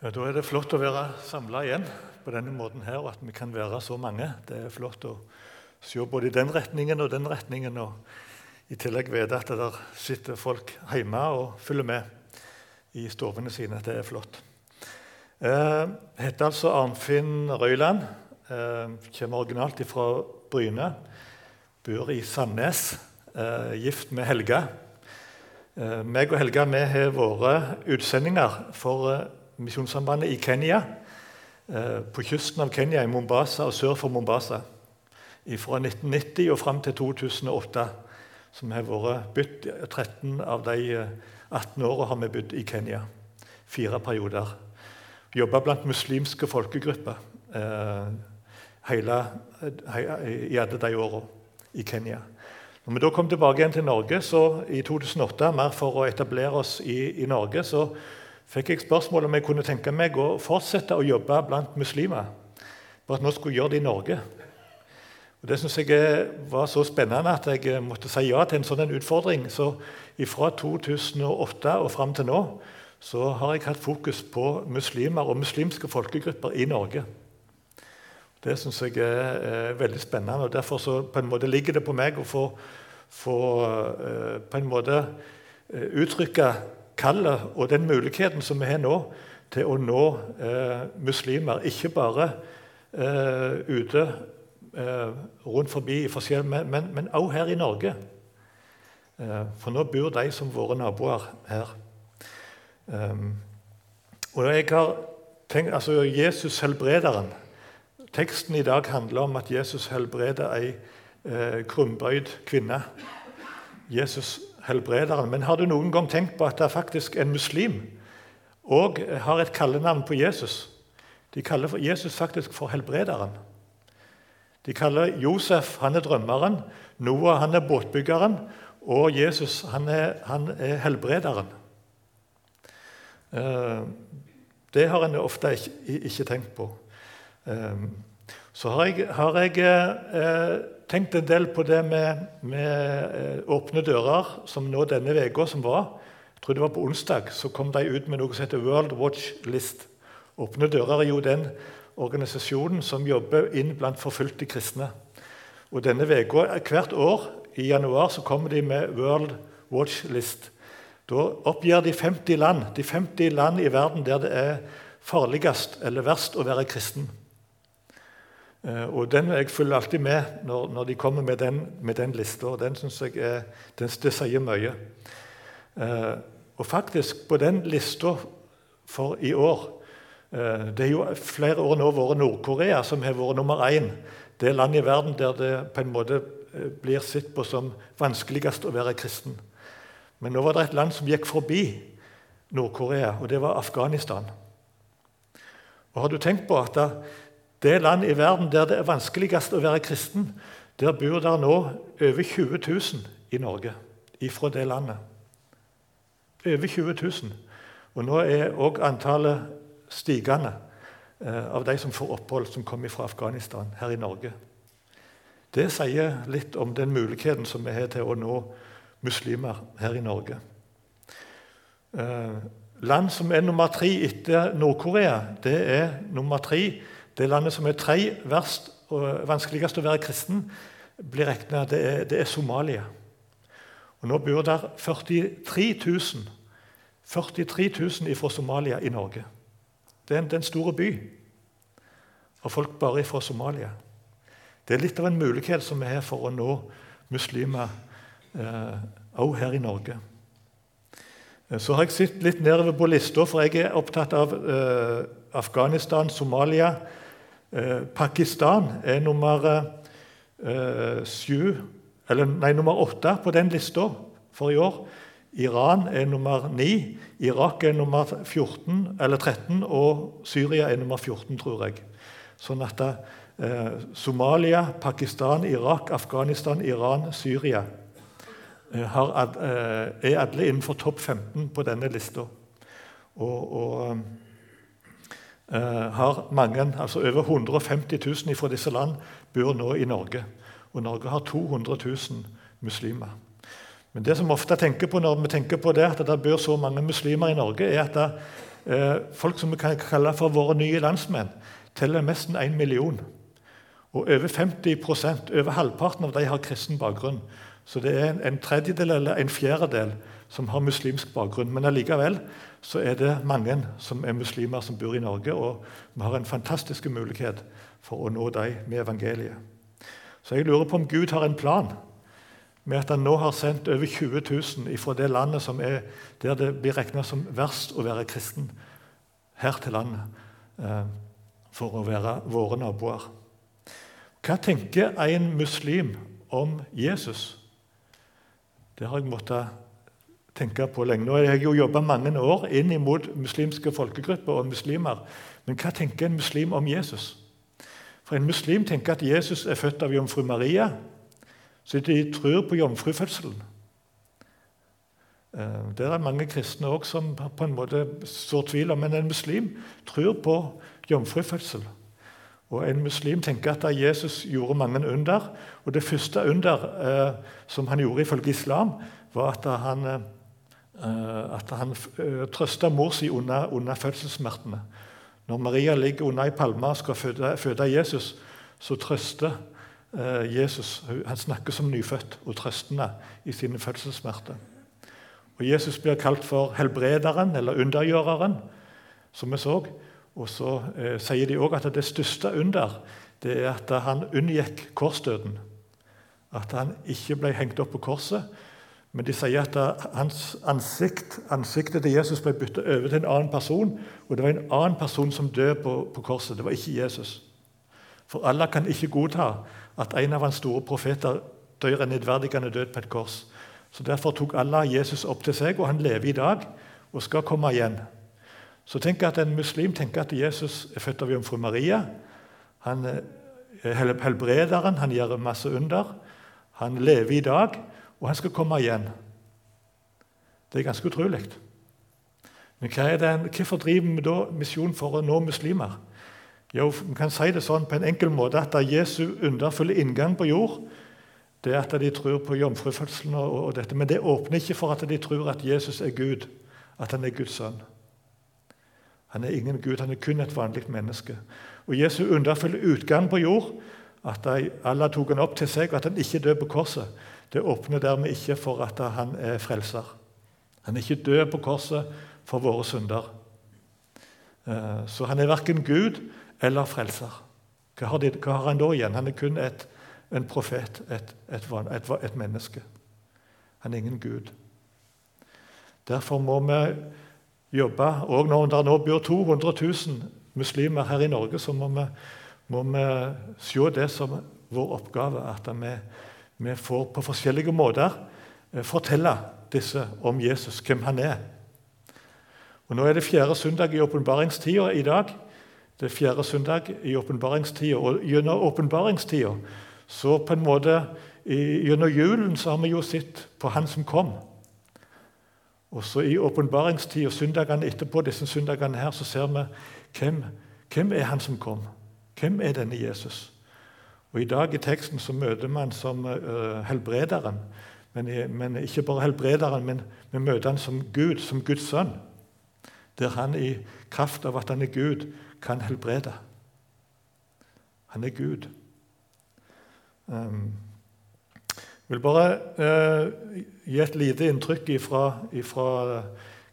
Ja, Da er det flott å være samla igjen på denne måten her, og at vi kan være så mange. Det er flott å se både i den retningen og den retningen, og i tillegg vite at der sitter folk hjemme og følger med i stovene sine. Det er flott. Jeg heter altså Arnfinn Røyland. Jeg kommer originalt fra Bryne. Bor i Sandnes. Eh, gift med Helga. Eh, meg og Helga vi har vært utsendinger for eh, Misjonssambandet i Kenya. Eh, på kysten av Kenya, i Mombasa og sør for Mombasa. Fra 1990 og fram til 2008. Som har vært bytt 13 av de 18 åra har vi bodd i Kenya. Fire perioder. Jobba blant muslimske folkegrupper eh, hele, i alle de åra i Kenya. Når vi da kom tilbake igjen til Norge så i 2008, mer for å etablere oss i, i Norge, så fikk jeg spørsmål om jeg kunne tenke meg å fortsette å jobbe blant muslimer. Bare at nå skulle jeg gjøre det i Norge. Og Det synes jeg var så spennende at jeg måtte si ja til en sånn utfordring. Så fra 2008 og fram til nå så har jeg hatt fokus på muslimer og muslimske folkegrupper i Norge. Det syns jeg er, er, veldig spennende. og Derfor så på en måte ligger det på meg å få, få uh, på en måte uttrykke kallet og den muligheten som vi har nå til å nå eh, muslimer. Ikke bare ute rundt forbi i forskjellige, men også her i Norge. for nå bor de som våre naboer her. Um, og jeg har tenkt, altså Jesus helbrederen Teksten i dag handler om at Jesus helbreder ei eh, krumbøyd kvinne. Jesus helbrederen. Men har du noen gang tenkt på at det er faktisk en muslim og har et kallenavn på Jesus? De kaller Jesus faktisk for helbrederen. De kaller Josef han er drømmeren, Noah han er båtbyggeren, og Jesus han er, han er helbrederen. Eh, det har en ofte ikke, ikke tenkt på. Eh, så har jeg, har jeg eh, tenkt en del på det med, med åpne dører, som nå denne uka som var. Jeg tror det var på onsdag så kom de ut med noe som heter World Watch List. Åpne dører er jo den organisasjonen som jobber inn blant forfulgte kristne. Og denne veka, Hvert år i januar så kommer de med World Watch List. Da oppgir de 50 land, de 50 land i verden der det er farligst eller verst å være kristen. Eh, og den Jeg følger alltid med når, når de kommer med den, med den lista. Den syns jeg er, den, det sier mye. Eh, og faktisk, på den lista for i år eh, Det er jo flere år nå vært Nord-Korea som har vært nummer én. Det landet i verden der det på en måte blir sett på som vanskeligst å være kristen. Men nå var det et land som gikk forbi Nord-Korea, og det var Afghanistan. Og Har du tenkt på at det land i verden der det er vanskeligst å være kristen, der bor der nå over 20 000 i Norge ifra det landet. Over 20 000. Og nå er òg antallet stigende eh, av de som får opphold, som kommer fra Afghanistan, her i Norge. Det sier litt om den muligheten som vi har til å nå muslimer her i Norge. Eh, land som er nummer tre etter Nord-Korea, det er nummer tre. Det landet som er tre verst og vanskeligst å være kristen, blir regna det, det, er Somalia. Og Nå bor der 43 000, 43 000 fra Somalia i Norge. Det er en, det er en stor by og folk bare fra Somalia. Det er litt av en mulighet som vi har for å nå muslimer òg eh, her i Norge. Eh, så har jeg sett litt nedover på lista, for jeg er opptatt av eh, Afghanistan, Somalia. Eh, Pakistan er nummer eh, eller, nei, nummer åtte på den lista for i år. Iran er nummer ni, Irak er nummer 14 eller 13, og Syria er nummer 14, tror jeg. Sånn at eh, Somalia, Pakistan, Irak, Afghanistan, Iran, Syria Eh, har, eh, er alle innenfor topp 15 på denne lista. Og, og uh, har mange, altså over 150 000 fra disse land bor nå i Norge. Og Norge har 200 000 muslimer. Men det som ofte tenker på når vi tenker på det, at det bor så mange muslimer i Norge, er at det, eh, folk som vi kan kalle for våre nye landsmenn, teller nesten én million. Og over 50% over halvparten av de har kristen bakgrunn. Så det er en tredjedel eller en fjerdedel som har muslimsk bakgrunn. Men allikevel så er det mange som er muslimer som bor i Norge, og vi har en fantastisk mulighet for å nå dem med evangeliet. Så jeg lurer på om Gud har en plan med at han nå har sendt over 20 000 fra det landet som er der det blir regna som verst å være kristen, her til landet eh, for å være våre naboer. Hva tenker en muslim om Jesus? Det har jeg måttet tenke på lenge. Nå har jeg jo jobba mange år inn mot muslimske folkegrupper og muslimer. Men hva tenker en muslim om Jesus? For En muslim tenker at Jesus er født av jomfru Maria, så de tror på jomfrufødselen. Eh, det er mange kristne også som på en måte sår tvil om, men en muslim tror på jomfrufødsel. Og En muslim tenker at Jesus gjorde mange under. og Det første under eh, som han gjorde ifølge islam, var at han, eh, at han eh, trøsta mor si under, under fødselssmertene. Når Maria ligger under ei palme og skal føde, føde Jesus, så trøster eh, Jesus Han snakker som nyfødt og trøstende i sine fødselssmerter. Og Jesus blir kalt for helbrederen eller undergjøreren, som vi så. Og så eh, sier de òg at det største under det er at han unngikk korsdøden. At han ikke ble hengt opp på korset. Men de sier at hans ansikt, ansiktet til Jesus ble byttet over til en annen person. Og det var en annen person som døde på, på korset. Det var ikke Jesus. For Allah kan ikke godta at en av hans store profeter dør en nedverdigende død på et kors. Så Derfor tok Allah Jesus opp til seg, og han lever i dag og skal komme igjen. Så tenk at En muslim tenker at Jesus er født av jomfru Maria. Han er helbrederen, han gjør masse under. Han lever i dag, og han skal komme igjen. Det er ganske utrolig. Men hva hvorfor driver vi da misjon for å nå muslimer? Jo, Vi kan si det sånn på en enkel måte at Jesu underfulle inngang på jord det er at de tror på jomfrufødselen, og, og dette, men det åpner ikke for at de tror at Jesus er Gud, at han er Guds sønn. Han er ingen Gud, han er kun et vanlig menneske. Og Jesu underfulle utgang på jord, at Allah tok han opp til seg, og at han ikke døde på korset, det åpner dermed ikke for at han er frelser. Han er ikke død på korset for våre synder. Eh, så han er verken Gud eller frelser. Hva har, de, hva har han da igjen? Han er kun et, en profet, et, et, et, menneske. Han er ingen Gud. Derfor må vi jobbe. Og når det nå bor 200 000 muslimer her i Norge, så må vi, må vi se det som vår oppgave. At vi, vi får på forskjellige måter eh, fortelle disse om Jesus, hvem han er. Og Nå er det fjerde søndag i åpenbaringstida i dag. Det er fjerde søndag i åpenbaringstida. Og gjennom åpenbaringstida, så på en måte Gjennom julen så har vi jo sett på Han som kom. Og så I åpenbaringstida, søndagene etterpå disse søndagene her, så ser vi hvem, hvem er han som kom. Hvem er denne Jesus? Og I dag i teksten så møter man som uh, helbrederen. Men, men, ikke bare helbrederen, men vi møter han som Gud, som Guds sønn. Der han i kraft av at han er Gud, kan helbrede. Han er Gud. Um, jeg vil bare uh, gi et lite inntrykk fra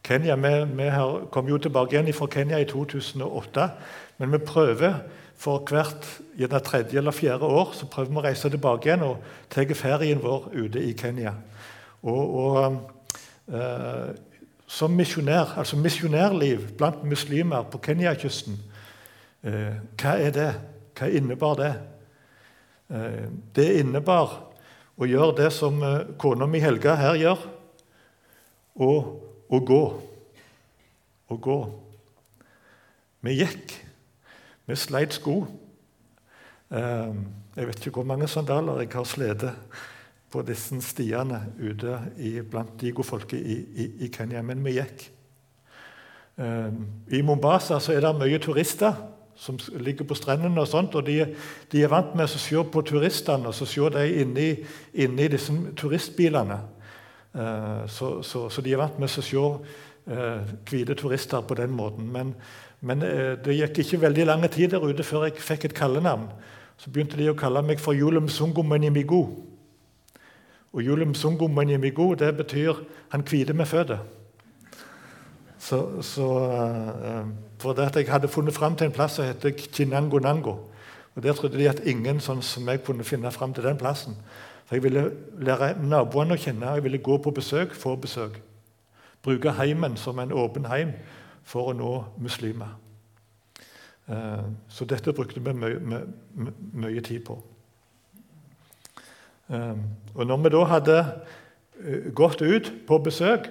Kenya. Vi, vi kom jo tilbake igjen fra Kenya i 2008. Men vi prøver for hvert gjerne tredje eller fjerde år så prøver vi å reise tilbake igjen og tar ferien vår ute i Kenya. Og, og uh, Som misjonær, altså misjonærliv blant muslimer på Kenyakysten, uh, hva er det? Hva innebar det? Uh, det innebar å gjøre det som kona mi Helga her gjør, og å gå. Å gå. Vi gikk. Vi sleit sko. Ehm, jeg vet ikke hvor mange sandaler jeg har slitt på disse stiene ute blant digofolket i, i, i Kenya, men vi gikk. Ehm, I Mombasa er det mye turister som ligger på strendene. og sånt, og de, de, er vant med å se på turistene og så se dem inni, inni disse turistbilene. Ehm, så, så, så, de er vant med å se eh, hvite turister på den måten. Men, men eh, det gikk ikke veldig lang tid der ute før jeg fikk et kallenavn. Så begynte de å kalle meg for Julum Sungumanimigo. Og Julum Sungumanimigo det betyr 'han hvite med føtter'. Så, så uh, for det at Jeg hadde funnet fram til en plass som heter Kinango-nango. Og Der trodde de at ingen sånn som jeg kunne finne fram til den plassen. For Jeg ville lære naboene å kjenne, jeg ville gå på besøk, få besøk. Bruke heimen som en åpen heim for å nå muslimer. Uh, så dette brukte vi mye, tid på. Uh, og når vi da hadde gått ut på besøk,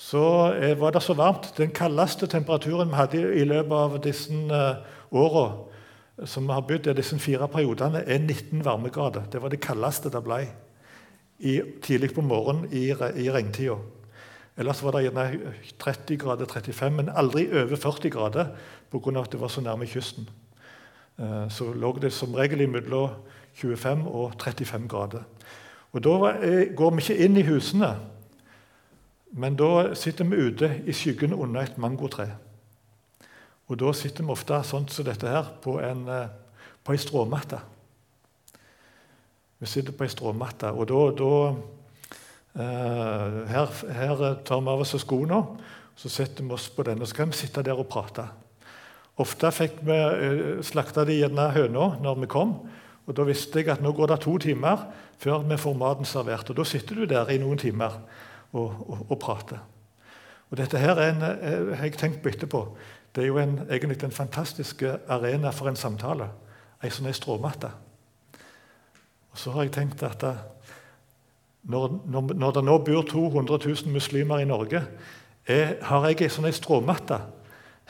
så eh, var det så varmt. Den kaldeste temperaturen vi hadde i løpet av disse åra som vi har bodd i disse fire periodene, er 19 varmegrader. Det var det kaldeste det ble i, tidlig på morgenen i, i regntida. Ellers var det gjerne 30 grader, 35, men aldri over 40 grader pga. at det var så nærme kysten. Uh, så lå det som regel mellom 25 og 35 grader. Og Da går vi ikke inn i husene. Men da sitter vi ute i skyggen under et mangotre. Og da sitter vi ofte sånn som dette her på en, eh, ei stråmatte. Vi sitter på ei stråmatte, og da, da her, her, tar vi av oss skoene, så setter vi oss på den, og så kan vi sitte der og prate. Ofte fikk vi uh, slakta de gjerne høna når vi kom, og da visste jeg at nå går det to timer før vi får maten servert. Og da sitter du der i noen timer og, og, og prater. Og dette her er en, eh, har jeg tenkt på etterpå. Det er jo en, egentlig en fantastisk arena for en samtale. Ei sånn stråmatte. Og så har jeg tenkt at eh, når, når, når det nå bor 200 000 muslimer i Norge, er, har jeg ei sånn stråmatte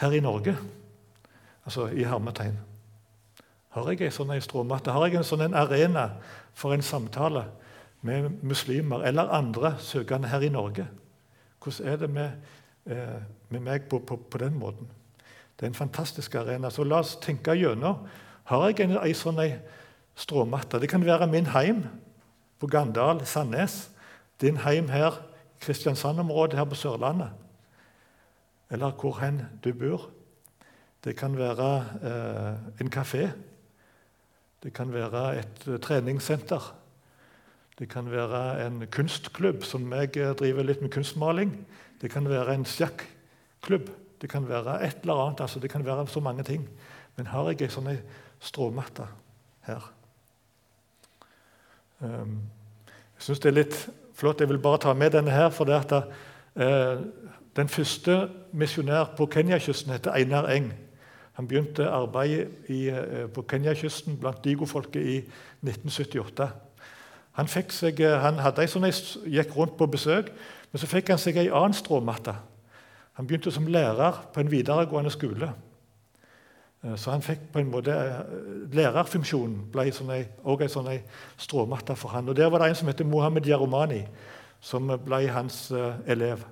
her i Norge? Altså i hermetegn. Har jeg ei sånn stråmatte? Har jeg en sånn arena for en samtale? med muslimer eller andre søkende her i Norge. Hvordan er det med, eh, med meg på, på, på, den måten? Det er en fantastisk arena. Så la oss tenke gjennom. Har jeg en, en sånn stråmatte? Det kan være min heim på Gandal, Sandnes. Din heim her Kristiansand-området her på Sørlandet. Eller hvor hen du bor. Det kan være eh, en kafé. Det kan være et uh, treningssenter. Det kan være en kunstklubb, som jeg eh, driver litt med kunstmaling. Det kan være en sjakklubb. Det kan være et eller annet. altså Det kan være så mange ting. Men har jeg ei sånn stråmatte her? Um, jeg syns det er litt flott. Jeg vil bare ta med denne her. for det at uh, Den første misjonær på Kenyakysten heter Einar Eng. Han begynte arbeidet uh, på Kenyakysten blant digofolket i 1978. Han, seg, eh, han hadde sånn, gikk rundt på besøk, men så fikk han seg ei annen stråmatte. Han begynte som lærer på en videregående skole. Eh, så han fikk på en måte eh, Lærerfunksjonen ble sånn også en sånn stråmatte for han. Og Der var det en som heter Mohammed Jaromani, som ble hans elev.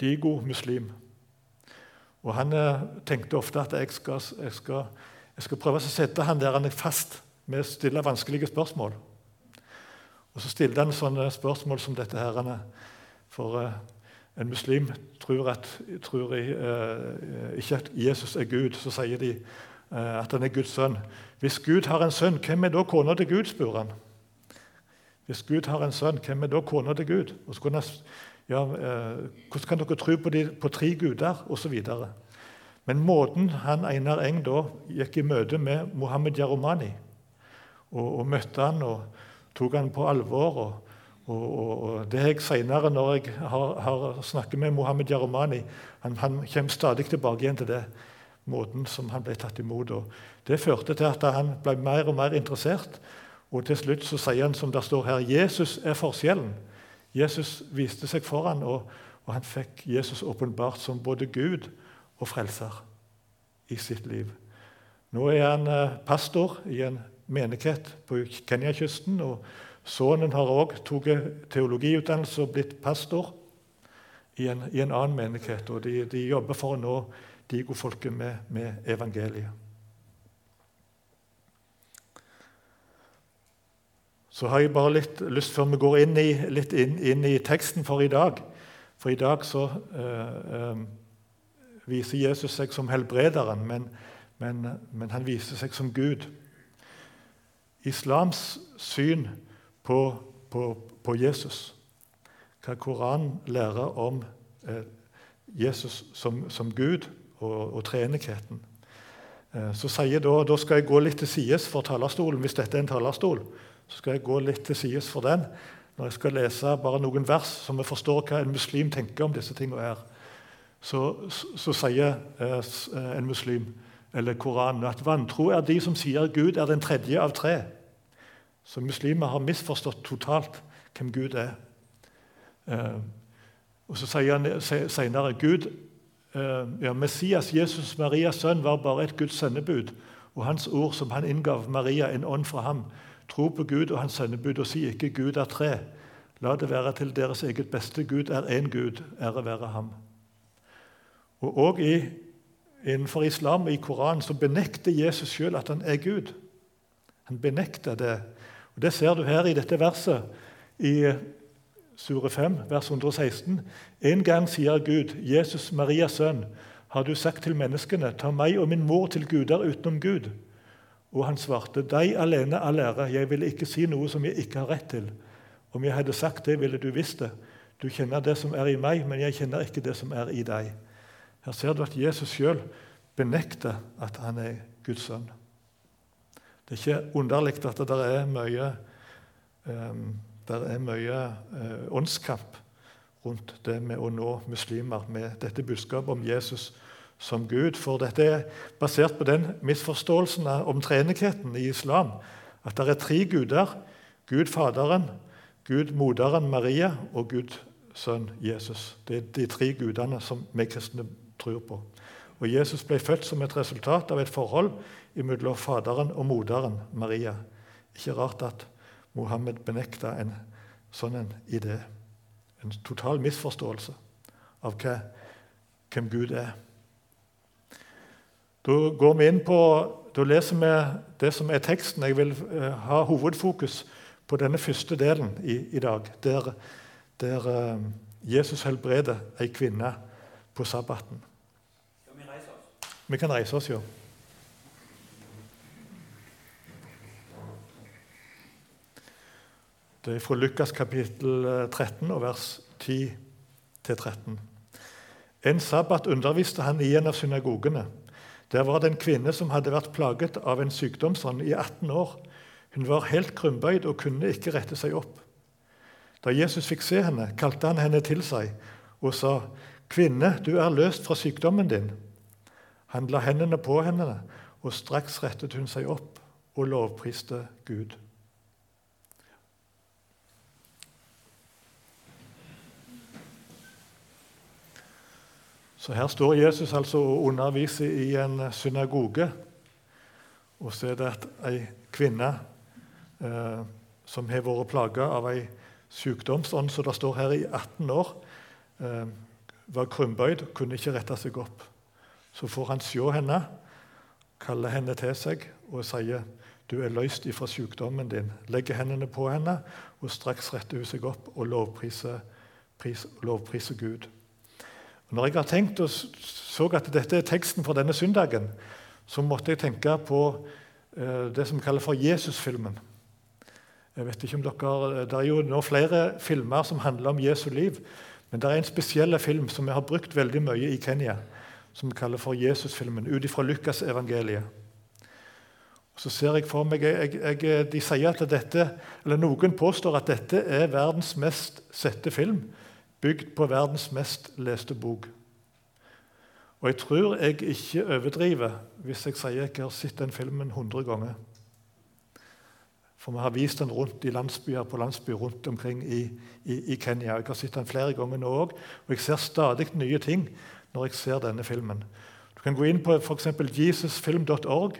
Digo muslim. Og Han tenkte ofte at jeg skal, jeg skal, jeg skal prøve å sette han der han er fast med å stille vanskelige spørsmål. Og Så stilte han sånne spørsmål som dette. her. For en muslim tror, at, tror uh, ikke at Jesus er Gud. Så sier de uh, at han er Guds sønn. Hvis Gud har en sønn, hvem er da kona til Gud? spør han. Hvis Gud har en sønn, hvem er da kona til Gud? Og så kunne han, ja, hvordan kan dere tro på, de, på tre guder? Videre. Men måten han Einar Eng da gikk i møte med Mohammed Jaromani og, og møtte han og, tok han på alvor. Og, og, og det jeg senere, når jeg har, har snakket med Mohammed Jaromani han, han, kommer stadig tilbake igjen til det måten som han ble tatt imot. Og det førte til at han ble mer og mer interessert. Og til slutt så sier han som det står her, Jesus er forskjellen. Jesus viste seg foran, og, og han fikk Jesus åpenbart som både Gud og frelser i sitt liv. Nå er han eh, pastor i en menighet på Kenyakysten. og Sønnen har òg tatt teologiutdannelse og blitt pastor i en, i en annen menighet. og de, de, jobber for å nå digofolket med, med evangeliet. Så har jeg bare litt lyst, før vi går inn i, litt inn, inn i teksten for i dag For i dag så øh, øh, viser Jesus seg som helbrederen, men, men, men, han viser seg som Gud. Islams syn på, på, på Jesus, hva Koranen lærer om eh, Jesus som, som, Gud og, og treenigheten, eh, så sier da da skal jeg gå litt til sides for talerstolen, hvis dette er en talerstol. Så skal jeg gå litt til sides for den når jeg skal lese bare noen vers så vi forstår hva en muslim tenker om disse tingene her. Så, så, så sier eh, eh, en muslim eller Koranen at vantro er de som sier Gud er den tredje av tre. Så muslimer har misforstått totalt hvem Gud er. Eh, og Så sier han senere Gud, eh, ja, Messias, Jesus, Marias sønn, var bare et Guds sendebud, og hans ord som han inngav Maria, en ånd fra ham. Tro på Gud og hans sendebud og si ikke 'Gud er tre'. La det være til deres eget beste. Gud er én Gud, ære være ham. Og også Innenfor islam og i Koranen så benekter Jesus sjøl at han er Gud. Han benekter det. Og Det ser du her i dette verset i Sure 5, vers 116. En gang sier Gud, Jesus, Marias sønn, har du sagt til menneskene, ta meg og min mor til guder utenom Gud. Og han svarte, deg alene all ære, jeg ville ikke si noe som jeg ikke har rett til. Om jeg hadde sagt det, ville du visst det. Du kjenner det som er i meg, men jeg kjenner ikke det som er i deg. Her ser du at Jesus sjøl benekter at han er Guds sønn. Det er ikke underlig at det er mye, um, der er mye uh, åndskamp rundt det med å nå muslimer med dette budskapet om Jesus som Gud. For dette er basert på den misforståelsen om treenigheten i islam. At det er tre guder. Gud Faderen, Gud Moderen Maria og Gud Sønn Jesus. Det er de tre gudene som vi kristne tror på. Og Jesus ble født som et resultat av et forhold mellom Faderen og moderen Maria. Ikke rart at Mohammed benekta en sånn en idé. En total misforståelse av hva, hvem Gud er. Da går vi inn på, da leser vi det som er teksten. Jeg vil uh, ha hovedfokus på denne første delen i, i dag, der, der uh, Jesus helbreder ei kvinne på sabbaten. Skal vi reise oss? Vi kan reise oss, ja. Det er fra Lukas kapittel 13 og vers 10-13. En sabbat underviste han i en av synagogene. Der var det en kvinne som hadde vært plaget av en sykdomsånd i 18 år. Hun var helt krumbøyd og kunne ikke rette seg opp. Da Jesus fikk se henne, kalte han henne til seg og sa, 'Kvinne, du er løst fra sykdommen din.' Han la hendene på henne, og straks rettet hun seg opp og lovpriste Gud. Så her står Jesus altså og underviser i en synagoge. Og så er det at ei kvinne eh, som har vært plaga av ei sykdomsånd, som det står her i 18 år, eh, var krumbøyd, kunne ikke rette seg opp. Så får han se henne, kaller henne til seg og sier du er løst ifra sykdommen din. Legger hendene på henne, og straks retter hun seg opp og lovpriser, pris, lovpriser Gud. Når jeg har tenkt og så at dette er teksten for denne søndagen, så måtte jeg tenke på eh, det som vi kaller for Jesusfilmen. Jeg vet ikke om dere, Det er jo nå flere filmer som handler om Jesu liv. Men det er en spesiell film som vi har brukt veldig mye i Kenya, som vi kaller for Jesusfilmen, ut ifra Lukasevangeliet. Så ser jeg for meg, jeg, jeg, De sier at dette, eller noen påstår at dette er verdens mest sette film bygd på verdens mest leste bok. Og jeg tror jeg ikke overdriver hvis jeg sier jeg har sett den filmen 100 ganger. For vi har vist den rundt i landsbyer på landsbyer rundt omkring i, i, i Kenya. Jeg har sett den flere ganger nå òg, og jeg ser stadig nye ting når jeg ser denne filmen. Du kan gå inn på f.eks. jesusfilm.org.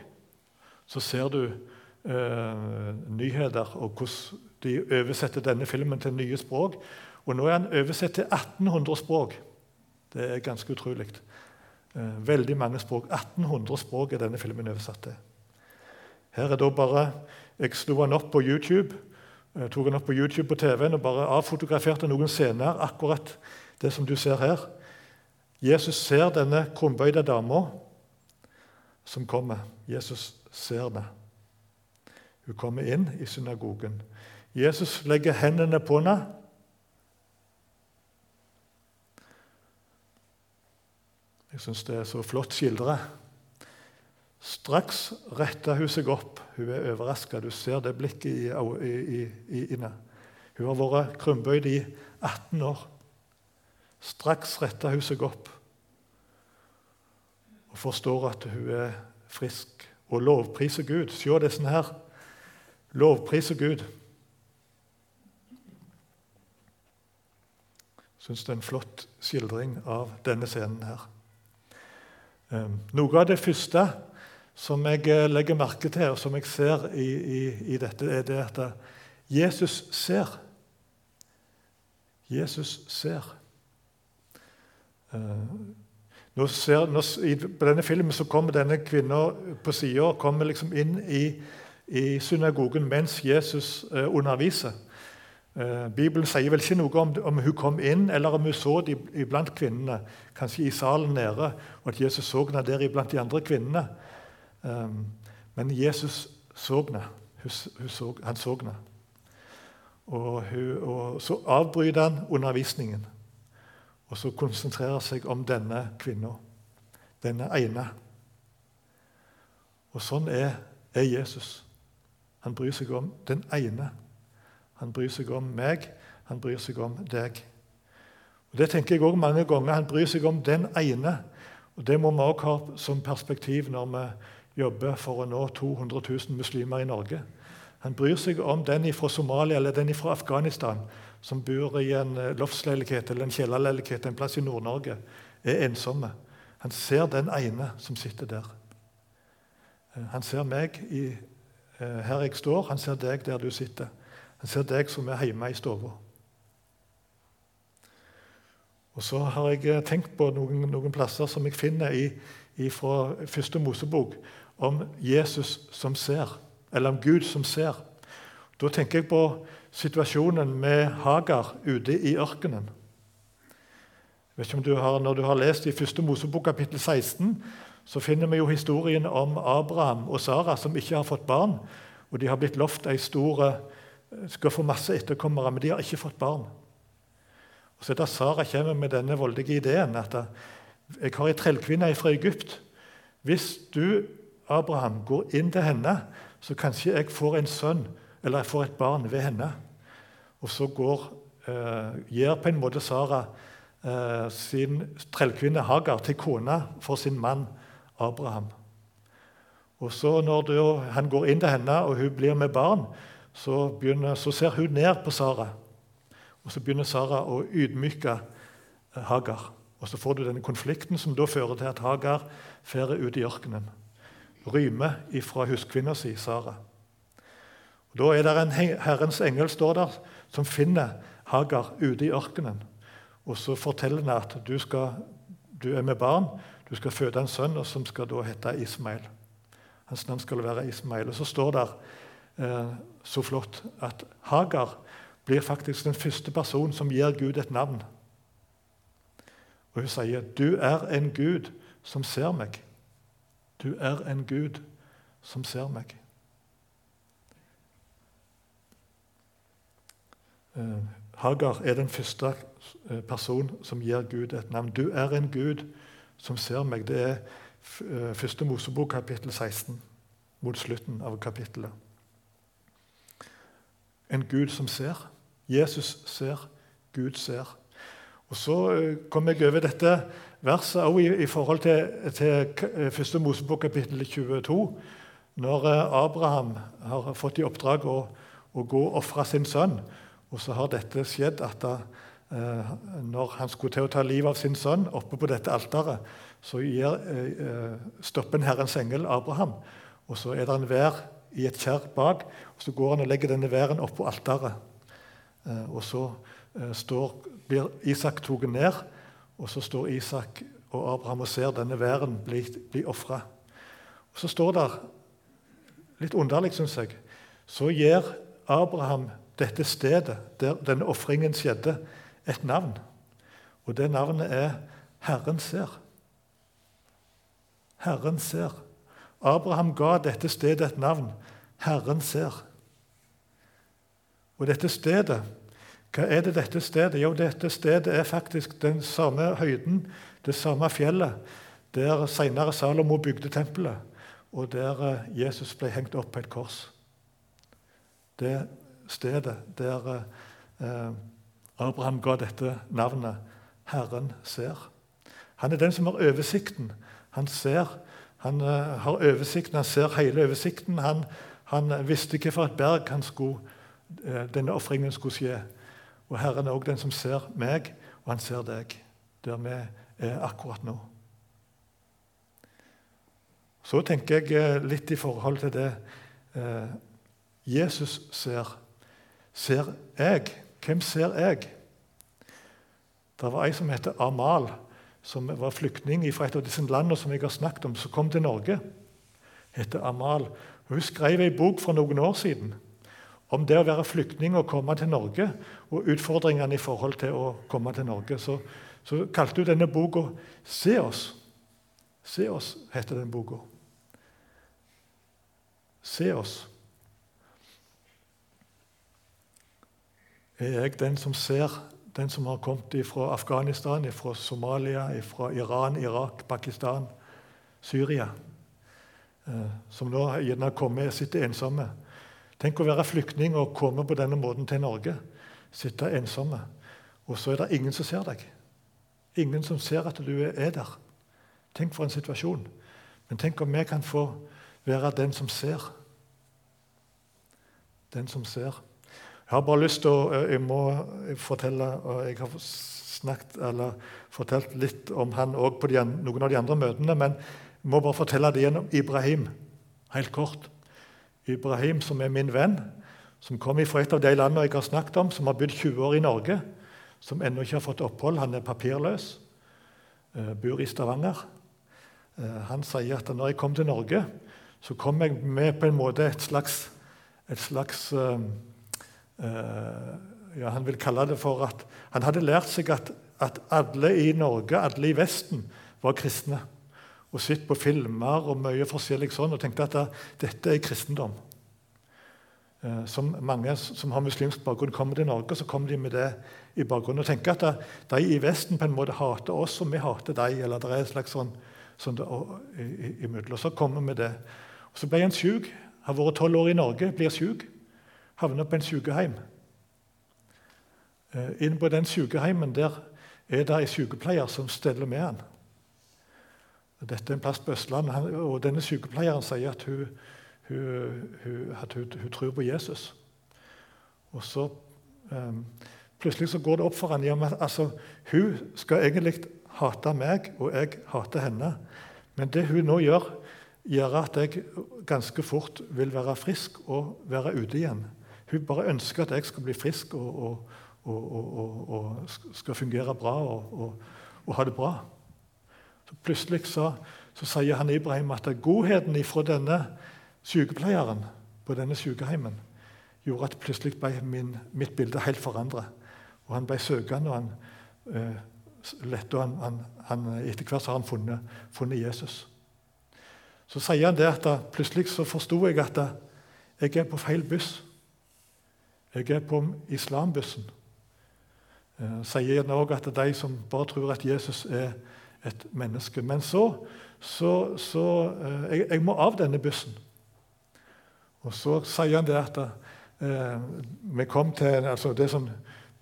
Så ser du eh, nyheter og hvordan de oversetter denne filmen til nye språk. Og nå er han oversett til 1800 språk. Det er ganske utrolig. Eh, veldig mange språk. 1800 språk er denne filmen oversatt til. Her er da bare, Jeg slo den opp på YouTube, jeg tok den opp på YouTube på TV-en og bare avfotograferte noen scener akkurat det som du ser her. Jesus ser denne krumbøyde dama som kommer. Jesus ser det. Hun kommer inn i synagogen. Jesus legger hendene på henne. Jeg syns det er så flott skildra. Straks retter hun seg opp. Hun er overraska. Du ser det blikket i, i, i, inne. Hun har vært krumbøyd i 18 år. Straks retter hun seg opp og forstår at hun er frisk, og lovpriser Gud. Se det sånn her. Lovpriser Gud. Syns det er en flott skildring av denne scenen her. Ehm, noe av det første som jeg eh, legger merke til, og som jeg ser i, i, i dette, er det at Jesus ser. Jesus ser. Ehm, nå ser, nå, I denne filmen så kommer denne kvinna på sida liksom inn i, i, synagogen mens Jesus eh, underviser. Eh, Bibelen sier vel ikke noe om, om, hun kom inn, eller om hun så de iblant kvinnene, kanskje i salen nede, og at Jesus så henne der iblant de andre kvinnene. Eh, men Jesus så henne. Han så henne. Og, og så avbryter han undervisningen. Og så konsentrere seg om denne kvinna, denne ene. Og sånn er, er, Jesus. Han bryr seg om den ene. Han bryr seg om meg, han bryr seg om deg. Og Det tenker jeg også mange ganger. Han bryr seg om den ene. Og Det må vi også ha som perspektiv når vi jobber for å nå 200 000 muslimer i Norge. Han bryr seg om den fra Somalia eller den fra Afghanistan som bor i en eh, loftsleilighet eller en kjellerleilighet en plass i Nord-Norge, er ensomme. Han ser den ene som sitter der. Eh, han ser meg i, eh, her jeg står, han ser deg der du sitter. Han ser deg som er hjemme i stua. Og så har jeg tenkt på noen, noen plasser som jeg finner i, i fra første Mosebok, om Jesus som ser, eller om Gud som ser. Da tenker jeg på situasjonen med Hagar ute i ørkenen. Jeg vet ikke om du har, Når du har lest i første Mosebok kapittel 16, så finner vi jo historien om Abraham og Sara som ikke har fått barn. Og De har blitt lovt ei stor skal få masse etterkommere, men de har ikke fått barn. Og Så det Sara kommer med denne voldelige ideen at jeg har ei trellkvinne fra Egypt. Hvis du, Abraham, går inn til henne, så kanskje jeg får en sønn eller jeg får et barn ved henne. Og så går, eh, gir på en måte Sara eh, sin trellkvinne Hagar til kone for sin mann Abraham. Og så Når du, han går inn til henne, og hun blir med barn, så, begynner, så ser hun ned på Sara. Og Så begynner Sara å ydmyke eh, Hagar. Og Så får du denne konflikten som da fører til at Hagar fer ut i ørkenen. Rømmer ifra huskvinna si, Sara. Og Da er det en Herrens engel står der, som finner Hagar ute i ørkenen. Og Så forteller han at du, skal, du, er med barn, du skal føde en sønn som skal da hete Ismail. Hans navn skal være Ismail. Og Så står eh, så flott at Hagar blir faktisk den første personen som gir Gud et navn. Og Hun sier, 'Du er en Gud som ser meg'. Du er en Gud som ser meg. Eh, Hagar er den første personen som gir Gud et navn. Du er en Gud som ser meg. Det er eh, første Mosebok, kapittel 16, mot slutten av kapittelet. En Gud som ser. Jesus ser, Gud ser. Og Så kom jeg over dette verset òg i, i forhold til, til første Mosebok, kapittel 22. Når Abraham har fått i oppdrag å, å gå og ofre sin sønn, og så har dette skjedd at da, eh, når han skulle til å ta livet av sin sønn oppe på dette alteret, så gir, eh, stopper en Herrens engel Abraham. Og så er det en vær i et kjerr bak, og så går han og legger denne væren oppå alteret. Eh, og så eh, står, blir Isak tatt ned, og så står Isak og Abraham og ser denne væren bli, bli ofra. Så står det, litt underlig, syns jeg, så gir Abraham dette stedet der denne ofringen skjedde, et navn. Og det navnet er Herren ser. Herren ser. Abraham ga dette stedet et navn. Herren ser. Og dette stedet, hva er det dette stedet? Jo, dette stedet er faktisk den samme høyden, det samme fjellet, der senere Salomo bygde tempelet, og der eh, Jesus ble hengt opp på et kors. Det stedet der eh, Abraham ga dette navnet Herren ser. Han er den som har oversikten. Han ser, han har oversikten, han ser hele oversikten. Han, han visste hvilket berg han skulle, uh, denne ofringen skulle skje. Og Herren er også den som ser meg, og han ser deg, der vi er akkurat nå. Så tenker jeg uh, litt i forhold til det Jesus ser. Ser jeg? Hvem ser jeg? Det var ei som het Amal, som var flyktning fra et av disse landene som jeg har snakket om, som kom til Norge. Hette Amal. Hun skrev en bok for noen år siden om det å være flyktning og komme til Norge, og utfordringene i forhold til å komme til Norge. Så, så kalte hun denne boka 'Se oss'. Se oss, heter den boka. Se oss. Er jeg den som ser den som har kommet fra Afghanistan, fra Somalia, fra Iran, Irak, Pakistan, Syria. Eh, som nå gjerne kommer sitter ensomme. Tenk å være flyktning og komme på denne måten til Norge. Sitte ensomme. Og så er det ingen som ser deg. Ingen som ser at du er der. Tenk for en situasjon. Men tenk om vi kan få være den som ser. Den som ser. Jeg har bare lyst til å eh, jeg må fortelle og Jeg har snakket, eller fortalt litt om han òg på de, noen av de andre møtene, men jeg må bare fortelle det gjennom Ibrahim, helt kort. Ibrahim, som er min venn, som kom fra et av de landene jeg har snakket om, som har bodd 20 år i Norge, som ennå ikke har fått opphold. Han er papirløs, eh, bor i Stavanger. Eh, han sier at når jeg kom til Norge, så kom jeg med på en måte et slags, et slags Eh, ja, Han vil kalle det for at han hadde lært seg at, at alle i Norge, alle i Vesten, var kristne. Og sett på filmer og mye forskjellig sånn, og tenkte at det, dette er kristendom. Eh, som mange som har muslimsk bakgrunn, kommer til Norge, så kommer de med det i bakgrunnen. Og tenker at de i Vesten på en måte hater oss, og vi hater dem. Eller det er et slags sånn, sånn det, i Så kommer vi det. Og Så ble han syk. Har vært tolv år i Norge, blir syk havner på en sykehjem. Eh, Inne på den sykehjemmen der er det en sykepleier som steller med han. Dette er en plass på Østlandet, og denne sykepleieren sier at hun, hun, hun, at hun, tror på Jesus. Og så um, Plutselig så går det opp for ham at altså, hun skal egentlig hate meg, og jeg hater henne. Men det hun nå gjør, gjør at jeg ganske fort vil være frisk og være ute igjen. Hun bare ønsker at jeg skal bli frisk og, og, og, og skal fungere bra og, ha det bra. Plutselig så, så, sier han Ibrahim at godheten fra denne sykepleieren på denne sykeheimen gjorde at plutselig ble min, mitt bilde helt forandret. Og han ble søkende, og han eh, lette, og han, han, han, etter hvert har han funnet, funnet, Jesus. Så sier han det at da, plutselig så forsto jeg at da, jeg er på feil buss. Jeg er på islambussen. Eh, sier han òg at de som bare tror at Jesus er et menneske. Men så, så, så eh, jeg, jeg, må av denne bussen. Og så sier han det at eh, vi kom til altså Det er sånn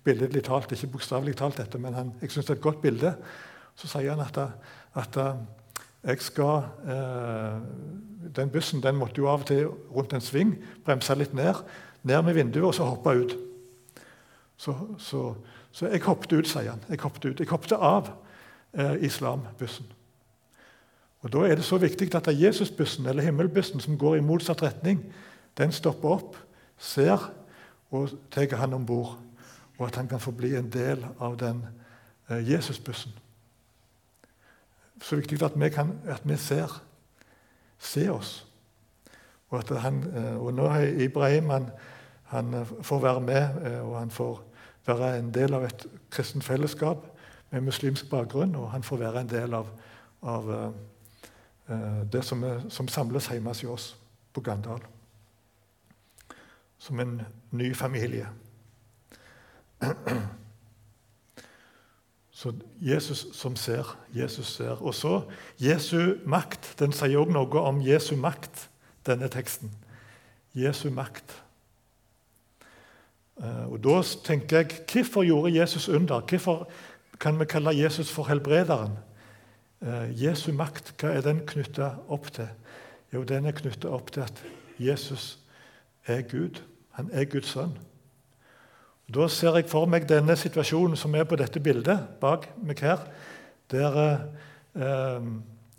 billedlig talt, ikke bokstavelig talt, dette, men han, jeg syns det er et godt bilde. Så sier han at, at jeg skal eh, Den bussen den måtte jo av og til rundt en sving bremse litt ned ned med vinduet og så hoppe ut. Så, så, så, jeg hoppet ut, sier han. Jeg hoppet ut. Jeg hoppet av eh, islambussen. Og Da er det så viktig at Jesusbussen eller himmelbussen som går i motsatt retning, den stopper opp, ser og tar han om bord. Og at han kan få bli en del av den eh, Jesusbussen. Så viktig at vi, kan, at vi ser. Se oss. Og, han, eh, og nå er Ibrahim han, han, eh, får være med, eh, og han får være en del av et kristent fellesskap med muslimsk bakgrunn, og han får være en del av, av uh, det som, er, som, samles hjemme hos oss på Gandal. Som en ny familie. Så Jesus som ser. Jesus ser. Og så Jesu makt. Den sier òg noe om Jesu makt, denne teksten. Jesu makt. Eh, og Da tenker jeg hvorfor gjorde Jesus under? Hvorfor kan vi kalle Jesus for helbrederen? Eh, Jesu makt, hva er den knytta opp til? Jo, den er knytta opp til at Jesus er Gud. Han er Guds sønn. Da ser jeg for meg denne situasjonen som er på dette bildet bak meg her. Der, eh,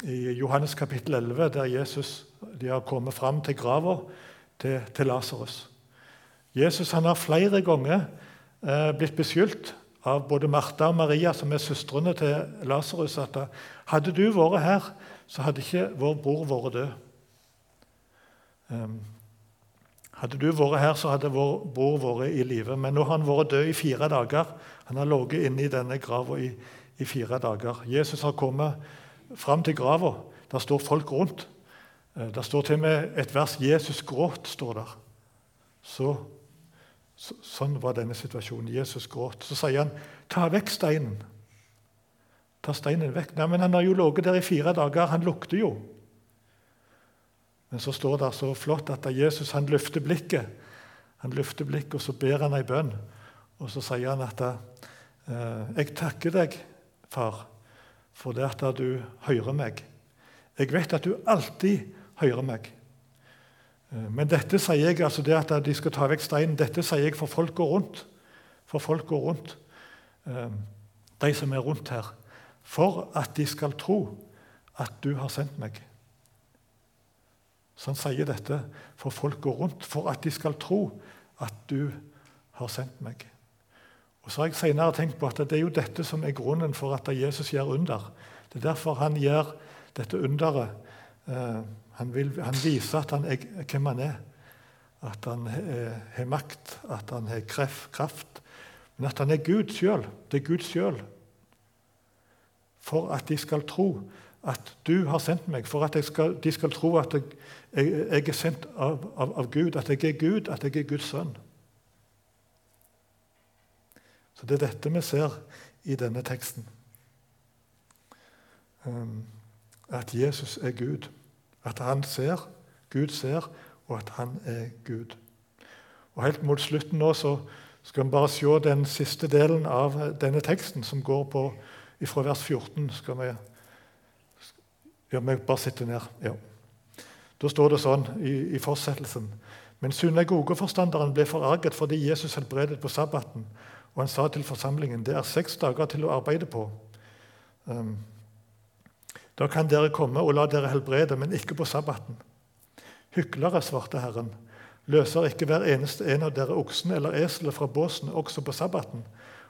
I Johannes kapittel 11, der Jesus de har kommet fram til grava til, til Lasarus. Jesus han har flere ganger eh, blitt beskyldt av både Martha og Maria, som er søstrene til Lasarus, at hadde du vært her, så hadde ikke vår bror vært død. Um, hadde du vært her, så hadde vår bror vært i live. Men nå har han vært død i fire dager. Han har ligget inne i denne grava i, i, fire dager. Jesus har kommet fram til grava. Der står folk rundt. Eh, der står til og med et vers 'Jesus gråt'. står der. Så, så, sånn var denne situasjonen. Jesus gråt. Så sier han, 'Ta vekk steinen'. Ta steinen vekk. Nei, men Han har jo ligget der i fire dager. Han lukter jo. Men så står det så flott at Jesus han løfter blikket, han løfter blikket, og så ber han ei bønn. Og så sier han at eh, 'Jeg takker deg, far, for det at du hører meg.' 'Jeg vet at du alltid hører meg.' Eh, men dette sier jeg, altså det at de skal ta vekk steinen, dette sier jeg for folk går rundt. For folk går rundt, eh, de som er rundt her. For at de skal tro at du har sendt meg. Så han sier dette for folk går rundt, for at de skal tro at du har sendt meg. Og så har jeg senere tenkt på at Det er jo dette som er grunnen for at Jesus gjør under. Det er derfor han gjør dette underet. Eh, han, vil, han viser han er, hvem han er. At han har makt, at han har kraft. Men at han er Gud sjøl. Det er Gud sjøl. For at de skal tro at du har sendt meg, for at skal, de skal tro at jeg, jeg, er sendt av, av, av, Gud, at jeg er Gud, at jeg er Guds sønn. Så Det er dette vi ser i denne teksten. Um, at Jesus er Gud. At han ser, Gud ser, og at han er Gud. Og Helt mot slutten nå så skal vi bare se den siste delen av denne teksten, som går på fra vers 14. skal vi ja, vi bare sitter ned. Ja. Da står det sånn i, i fortsettelsen. Men synagogeforstanderen ble forarget fordi Jesus helbredet på sabbaten. Og han sa til forsamlingen det er seks dager til å arbeide på. Um, da kan dere komme og la dere helbrede, men ikke på sabbaten. Hyklere, svarte Herren, løser ikke hver eneste en av dere oksen eller eselet fra båsen også på sabbaten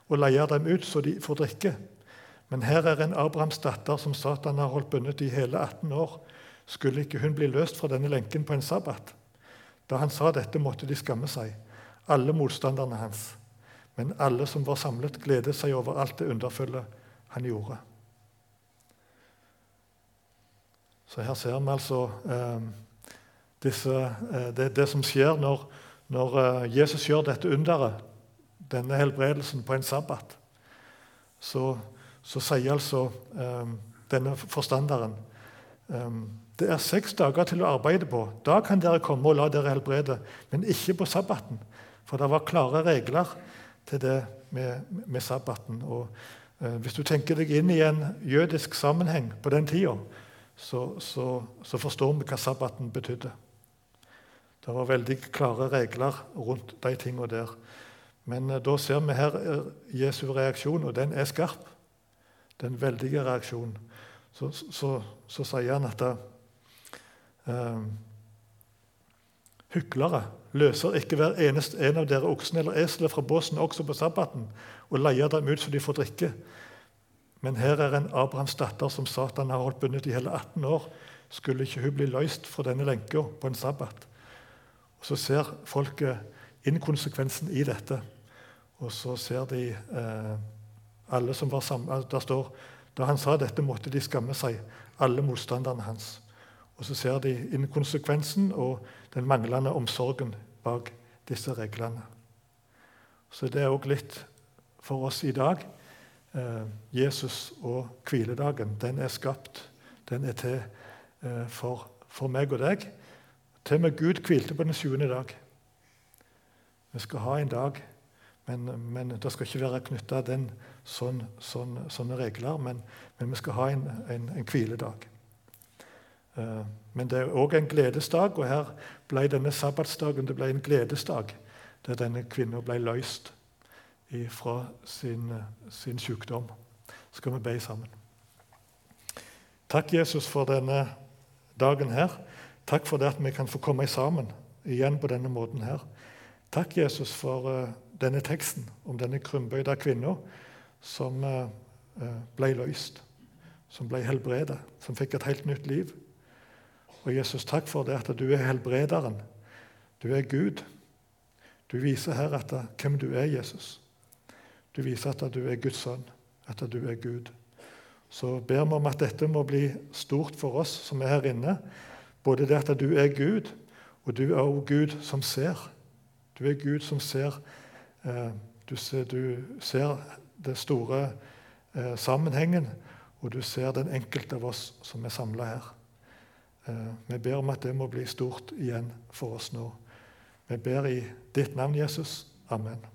og leier dem ut så de får drikke? Men her er en Abrahams datter som Satan har holdt bundet i hele 18 år. Skulle ikke hun bli løst fra denne lenken på en sabbat? Da han sa dette, måtte de skamme seg, alle motstanderne hans. Men alle som var samlet, gledet seg over alt det underfulle han gjorde. Så her ser vi altså eh, disse, eh, det, det, som skjer når, når eh, Jesus gjør dette underet, denne helbredelsen, på en sabbat. Så så sier altså um, denne forstanderen um, det er seks dager til å arbeide på. Da kan dere komme og la dere helbrede, men ikke på sabbaten. For det var klare regler til det med, med sabbaten. Og, eh, hvis du tenker deg inn i en jødisk sammenheng på den tida, så, så, så, forstår vi hva sabbaten betydde. Det var veldig klare regler rundt de tingene der. Men eh, da ser vi her uh, Jesu reaksjon, og den er skarp den veldige reaksjonen, så, så, så sier han at eh, Hyklere løser ikke hver eneste en av dere oksen eller eselet fra båsen også på sabbaten og leier dem ut så de får drikke. Men her er en Abrahams datter som Satan har holdt bundet i hele 18 år. Skulle ikke hun bli løst fra denne lenka på en sabbat? Og Så ser folket inkonsekvensen i dette, og så ser de eh, Alle som var sammen, der står, Da han sa dette, måtte de skamme seg, alle motstanderne hans. Og så ser de inkonsekvensen og den manglende omsorgen bak disse reglene. Så det er òg litt for oss i dag. Eh, Jesus og hviledagen, den er skapt. Den er til eh, for, for meg og deg. Til og med Gud hvilte på den sjuende dag. Vi skal ha en dag, men, men det skal ikke være knytta sånn, sånn, sånne regler. Men, men, vi skal ha en, en, en hviledag. Uh, men det er òg en gledesdag, og her ble denne sabbatsdagen det ble en gledesdag der denne kvinna ble løst fra sin, sin sykdom. Så skal vi be sammen. Takk, Jesus, for denne dagen her. Takk for det at vi kan få komme sammen igjen på denne måten her. Takk, Jesus, for uh, denne teksten om denne krumbøyde kvinna som uh, ble løst, som ble helbredet, som fikk et helt nytt liv. Og Jesus, takk for det at du er helbrederen. Du er Gud. Du viser her at, hvem du er, Jesus. Du viser at du er Guds sønn, at du er Gud. Så ber vi om at dette må bli stort for oss som er her inne. Både det at du er Gud, og du er også Gud som ser. Du er Gud som ser eh, du, ser, du ser den store eh, sammenhengen, og du ser den enkelte av oss som er samla her. Eh, vi ber om at det må bli stort igjen for oss nå. Vi ber i ditt navn, Jesus. Amen.